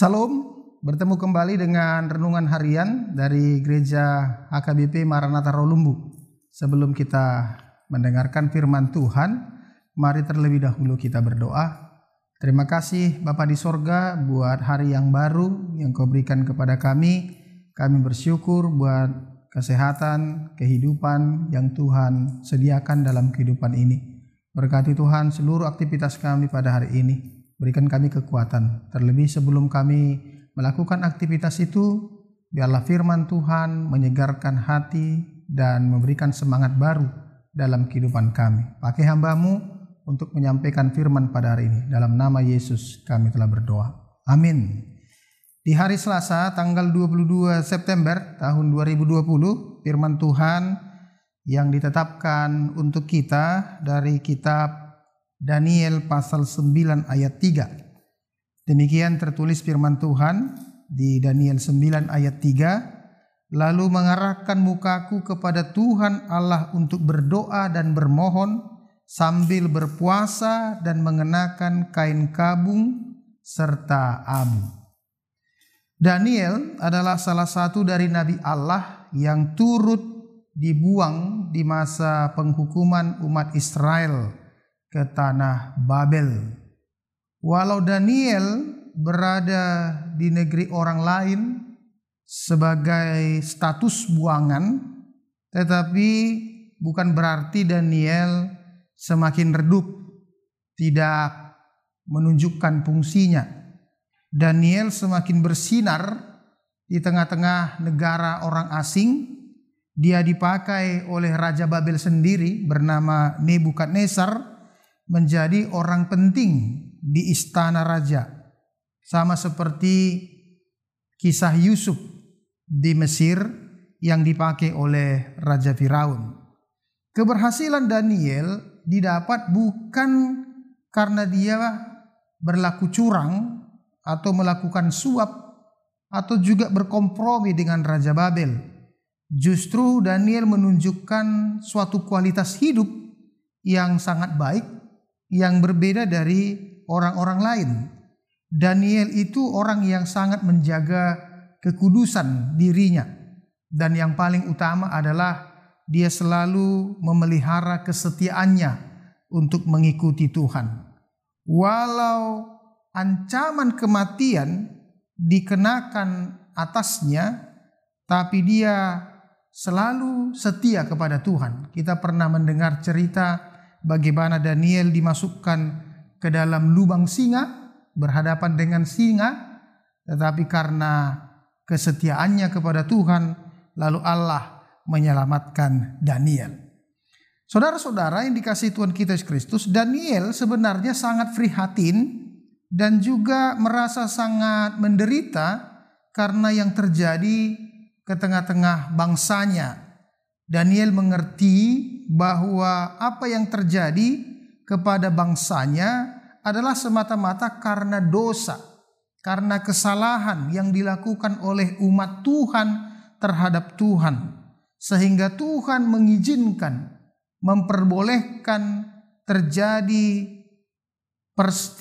Salam, bertemu kembali dengan renungan harian dari Gereja HKBP Maranatha Rolumbu. Sebelum kita mendengarkan firman Tuhan, mari terlebih dahulu kita berdoa. Terima kasih Bapa di sorga buat hari yang baru yang kau berikan kepada kami. Kami bersyukur buat kesehatan, kehidupan yang Tuhan sediakan dalam kehidupan ini. Berkati Tuhan seluruh aktivitas kami pada hari ini. Berikan kami kekuatan. Terlebih sebelum kami melakukan aktivitas itu, biarlah firman Tuhan menyegarkan hati dan memberikan semangat baru dalam kehidupan kami. Pakai hambamu untuk menyampaikan firman pada hari ini. Dalam nama Yesus kami telah berdoa. Amin. Di hari Selasa tanggal 22 September tahun 2020, firman Tuhan yang ditetapkan untuk kita dari kitab Daniel pasal 9 ayat 3. Demikian tertulis firman Tuhan di Daniel 9 ayat 3. Lalu mengarahkan mukaku kepada Tuhan Allah untuk berdoa dan bermohon sambil berpuasa dan mengenakan kain kabung serta abu. Daniel adalah salah satu dari nabi Allah yang turut dibuang di masa penghukuman umat Israel ke tanah Babel. Walau Daniel berada di negeri orang lain sebagai status buangan, tetapi bukan berarti Daniel semakin redup, tidak menunjukkan fungsinya. Daniel semakin bersinar di tengah-tengah negara orang asing. Dia dipakai oleh Raja Babel sendiri bernama Nebukadnezar menjadi orang penting di istana raja. Sama seperti kisah Yusuf di Mesir yang dipakai oleh Raja Firaun. Keberhasilan Daniel didapat bukan karena dia berlaku curang atau melakukan suap atau juga berkompromi dengan Raja Babel. Justru Daniel menunjukkan suatu kualitas hidup yang sangat baik yang berbeda dari orang-orang lain. Daniel itu orang yang sangat menjaga kekudusan dirinya, dan yang paling utama adalah dia selalu memelihara kesetiaannya untuk mengikuti Tuhan. Walau ancaman kematian dikenakan atasnya, tapi dia selalu setia kepada Tuhan. Kita pernah mendengar cerita bagaimana Daniel dimasukkan ke dalam lubang singa berhadapan dengan singa tetapi karena kesetiaannya kepada Tuhan lalu Allah menyelamatkan Daniel. Saudara-saudara yang dikasih Tuhan kita Yesus Kristus, Daniel sebenarnya sangat prihatin dan juga merasa sangat menderita karena yang terjadi ke tengah-tengah bangsanya. Daniel mengerti bahwa apa yang terjadi kepada bangsanya adalah semata-mata karena dosa, karena kesalahan yang dilakukan oleh umat Tuhan terhadap Tuhan, sehingga Tuhan mengizinkan, memperbolehkan terjadi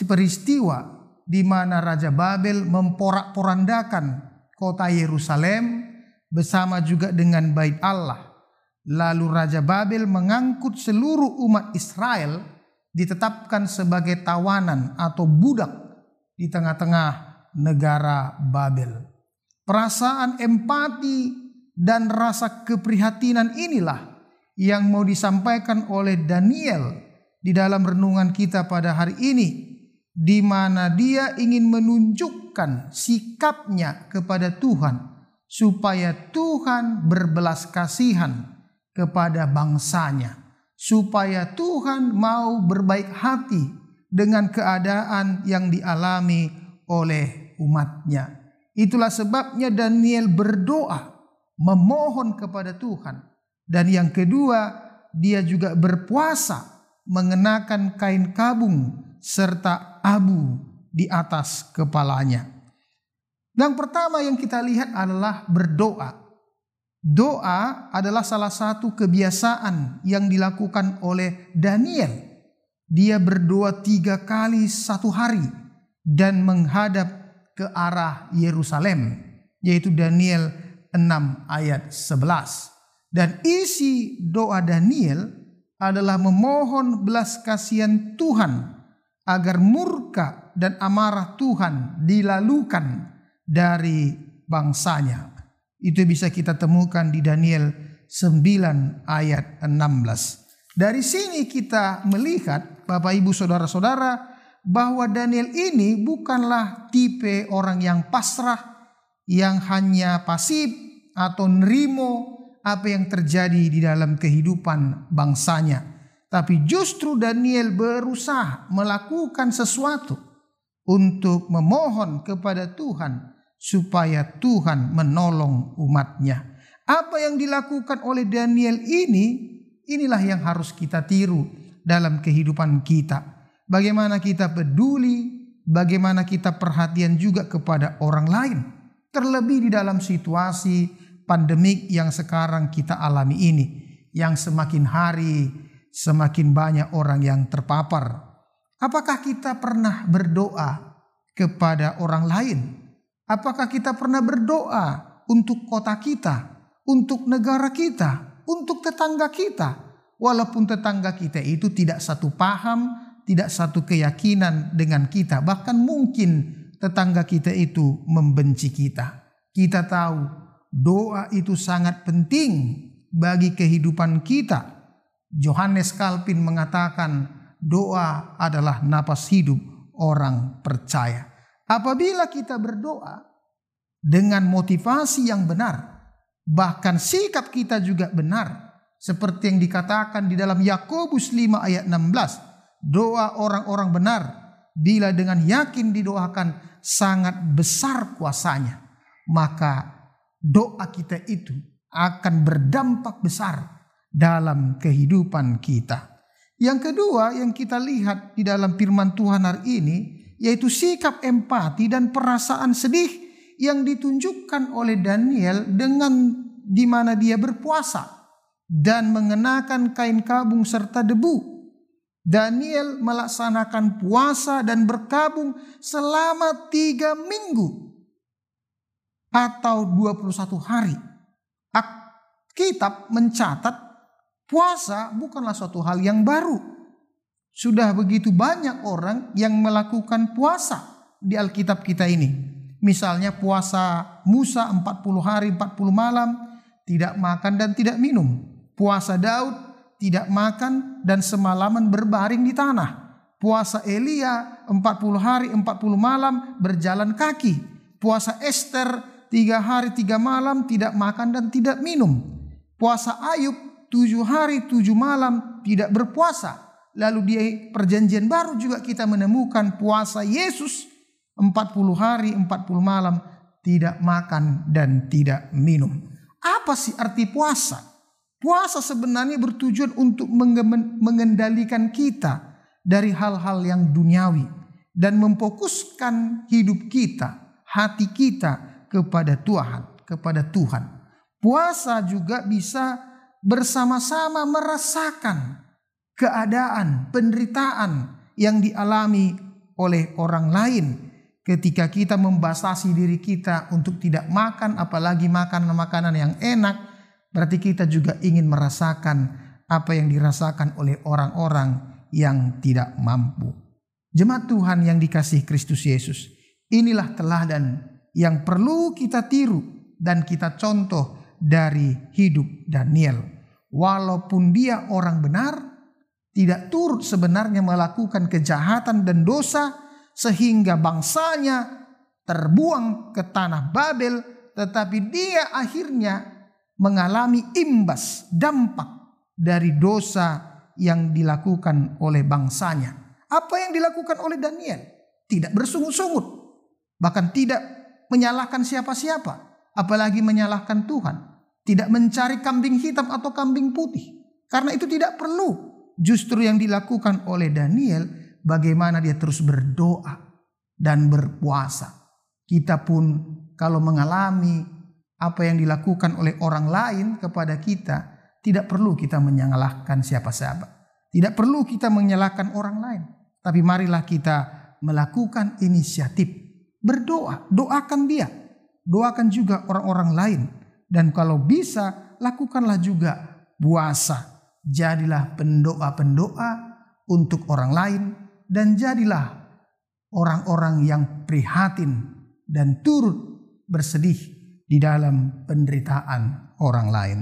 peristiwa di mana Raja Babel memporak-porandakan kota Yerusalem bersama juga dengan bait Allah Lalu Raja Babel mengangkut seluruh umat Israel ditetapkan sebagai tawanan atau budak di tengah-tengah negara Babel. Perasaan empati dan rasa keprihatinan inilah yang mau disampaikan oleh Daniel di dalam renungan kita pada hari ini di mana dia ingin menunjukkan sikapnya kepada Tuhan supaya Tuhan berbelas kasihan kepada bangsanya, supaya Tuhan mau berbaik hati dengan keadaan yang dialami oleh umatnya. Itulah sebabnya Daniel berdoa, memohon kepada Tuhan. Dan yang kedua, dia juga berpuasa, mengenakan kain kabung serta abu di atas kepalanya. Yang pertama yang kita lihat adalah berdoa. Doa adalah salah satu kebiasaan yang dilakukan oleh Daniel. Dia berdoa tiga kali satu hari dan menghadap ke arah Yerusalem, yaitu Daniel 6 ayat 11. Dan isi doa Daniel adalah memohon belas kasihan Tuhan agar murka dan amarah Tuhan dilalukan dari bangsanya. Itu bisa kita temukan di Daniel 9 ayat 16. Dari sini kita melihat Bapak Ibu Saudara-saudara bahwa Daniel ini bukanlah tipe orang yang pasrah yang hanya pasif atau nerimo apa yang terjadi di dalam kehidupan bangsanya. Tapi justru Daniel berusaha melakukan sesuatu untuk memohon kepada Tuhan supaya Tuhan menolong umatnya. Apa yang dilakukan oleh Daniel ini, inilah yang harus kita tiru dalam kehidupan kita. Bagaimana kita peduli, bagaimana kita perhatian juga kepada orang lain. Terlebih di dalam situasi pandemik yang sekarang kita alami ini, yang semakin hari semakin banyak orang yang terpapar. Apakah kita pernah berdoa kepada orang lain? Apakah kita pernah berdoa untuk kota kita, untuk negara kita, untuk tetangga kita? Walaupun tetangga kita itu tidak satu paham, tidak satu keyakinan dengan kita, bahkan mungkin tetangga kita itu membenci kita. Kita tahu doa itu sangat penting bagi kehidupan kita. Johannes Calvin mengatakan doa adalah napas hidup orang percaya. Apabila kita berdoa dengan motivasi yang benar, bahkan sikap kita juga benar, seperti yang dikatakan di dalam Yakobus 5 ayat 16, doa orang-orang benar bila dengan yakin didoakan sangat besar kuasanya, maka doa kita itu akan berdampak besar dalam kehidupan kita. Yang kedua yang kita lihat di dalam firman Tuhan hari ini yaitu sikap empati dan perasaan sedih yang ditunjukkan oleh Daniel dengan di mana dia berpuasa dan mengenakan kain kabung serta debu. Daniel melaksanakan puasa dan berkabung selama tiga minggu atau 21 hari. Kitab mencatat puasa bukanlah suatu hal yang baru. Sudah begitu banyak orang yang melakukan puasa di Alkitab kita ini. Misalnya puasa Musa 40 hari 40 malam tidak makan dan tidak minum. Puasa Daud tidak makan dan semalaman berbaring di tanah. Puasa Elia 40 hari 40 malam berjalan kaki. Puasa Esther tiga hari tiga malam tidak makan dan tidak minum. Puasa Ayub tujuh hari tujuh malam tidak berpuasa. Lalu di perjanjian baru juga kita menemukan puasa Yesus empat puluh hari empat puluh malam tidak makan dan tidak minum. Apa sih arti puasa? Puasa sebenarnya bertujuan untuk mengendalikan kita dari hal-hal yang duniawi dan memfokuskan hidup kita, hati kita kepada Tuhan, kepada Tuhan. Puasa juga bisa bersama-sama merasakan keadaan, penderitaan yang dialami oleh orang lain ketika kita membatasi diri kita untuk tidak makan apalagi makan makanan yang enak berarti kita juga ingin merasakan apa yang dirasakan oleh orang-orang yang tidak mampu. Jemaat Tuhan yang dikasih Kristus Yesus, inilah teladan yang perlu kita tiru dan kita contoh dari hidup Daniel. Walaupun dia orang benar, tidak turut sebenarnya melakukan kejahatan dan dosa sehingga bangsanya terbuang ke tanah Babel, tetapi dia akhirnya mengalami imbas dampak dari dosa yang dilakukan oleh bangsanya. Apa yang dilakukan oleh Daniel? Tidak bersungut-sungut, bahkan tidak menyalahkan siapa-siapa, apalagi menyalahkan Tuhan. Tidak mencari kambing hitam atau kambing putih. Karena itu tidak perlu. Justru yang dilakukan oleh Daniel bagaimana dia terus berdoa dan berpuasa. Kita pun kalau mengalami apa yang dilakukan oleh orang lain kepada kita, tidak perlu kita menyalahkan siapa-siapa. Tidak perlu kita menyalahkan orang lain. Tapi marilah kita melakukan inisiatif berdoa, doakan dia. Doakan juga orang-orang lain. Dan kalau bisa, lakukanlah juga puasa. Jadilah pendoa-pendoa untuk orang lain dan jadilah orang-orang yang prihatin dan turut bersedih di dalam penderitaan orang lain.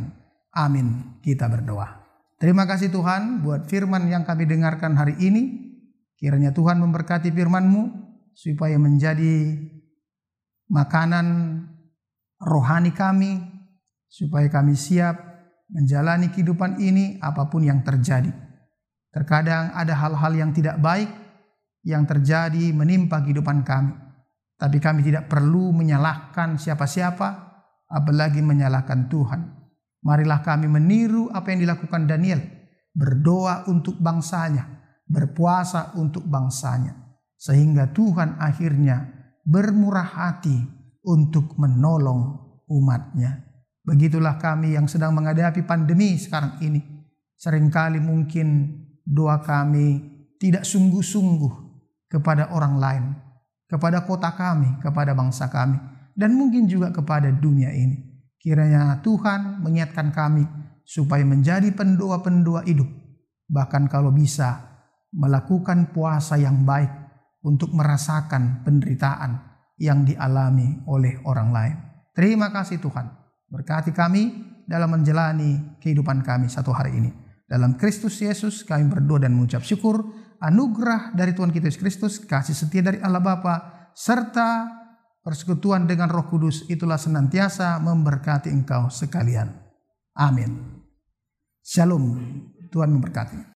Amin. Kita berdoa. Terima kasih Tuhan buat firman yang kami dengarkan hari ini. Kiranya Tuhan memberkati firman-Mu supaya menjadi makanan rohani kami, supaya kami siap menjalani kehidupan ini apa pun yang terjadi. Terkadang ada hal-hal yang tidak baik yang terjadi menimpa kehidupan kami. Tapi kami tidak perlu menyalahkan siapa-siapa, apalagi menyalahkan Tuhan. Marilah kami meniru apa yang dilakukan Daniel, berdoa untuk bangsanya, berpuasa untuk bangsanya, sehingga Tuhan akhirnya bermurah hati untuk menolong umatnya. Begitulah kami yang sedang menghadapi pandemi sekarang ini. Seringkali mungkin doa kami tidak sungguh-sungguh kepada orang lain, kepada kota kami, kepada bangsa kami, dan mungkin juga kepada dunia ini. Kiranya Tuhan mengingatkan kami supaya menjadi pendoa-pendoa hidup, bahkan kalau bisa melakukan puasa yang baik untuk merasakan penderitaan yang dialami oleh orang lain. Terima kasih Tuhan, berkati kami dalam menjalani kehidupan kami satu hari ini. Dalam Kristus Yesus kami berdoa dan mengucap syukur anugerah dari Tuhan kita Yesus Kristus, kasih setia dari Allah Bapa, serta persekutuan dengan Roh Kudus itulah senantiasa memberkati engkau sekalian. Amin. Shalom. Tuhan memberkati.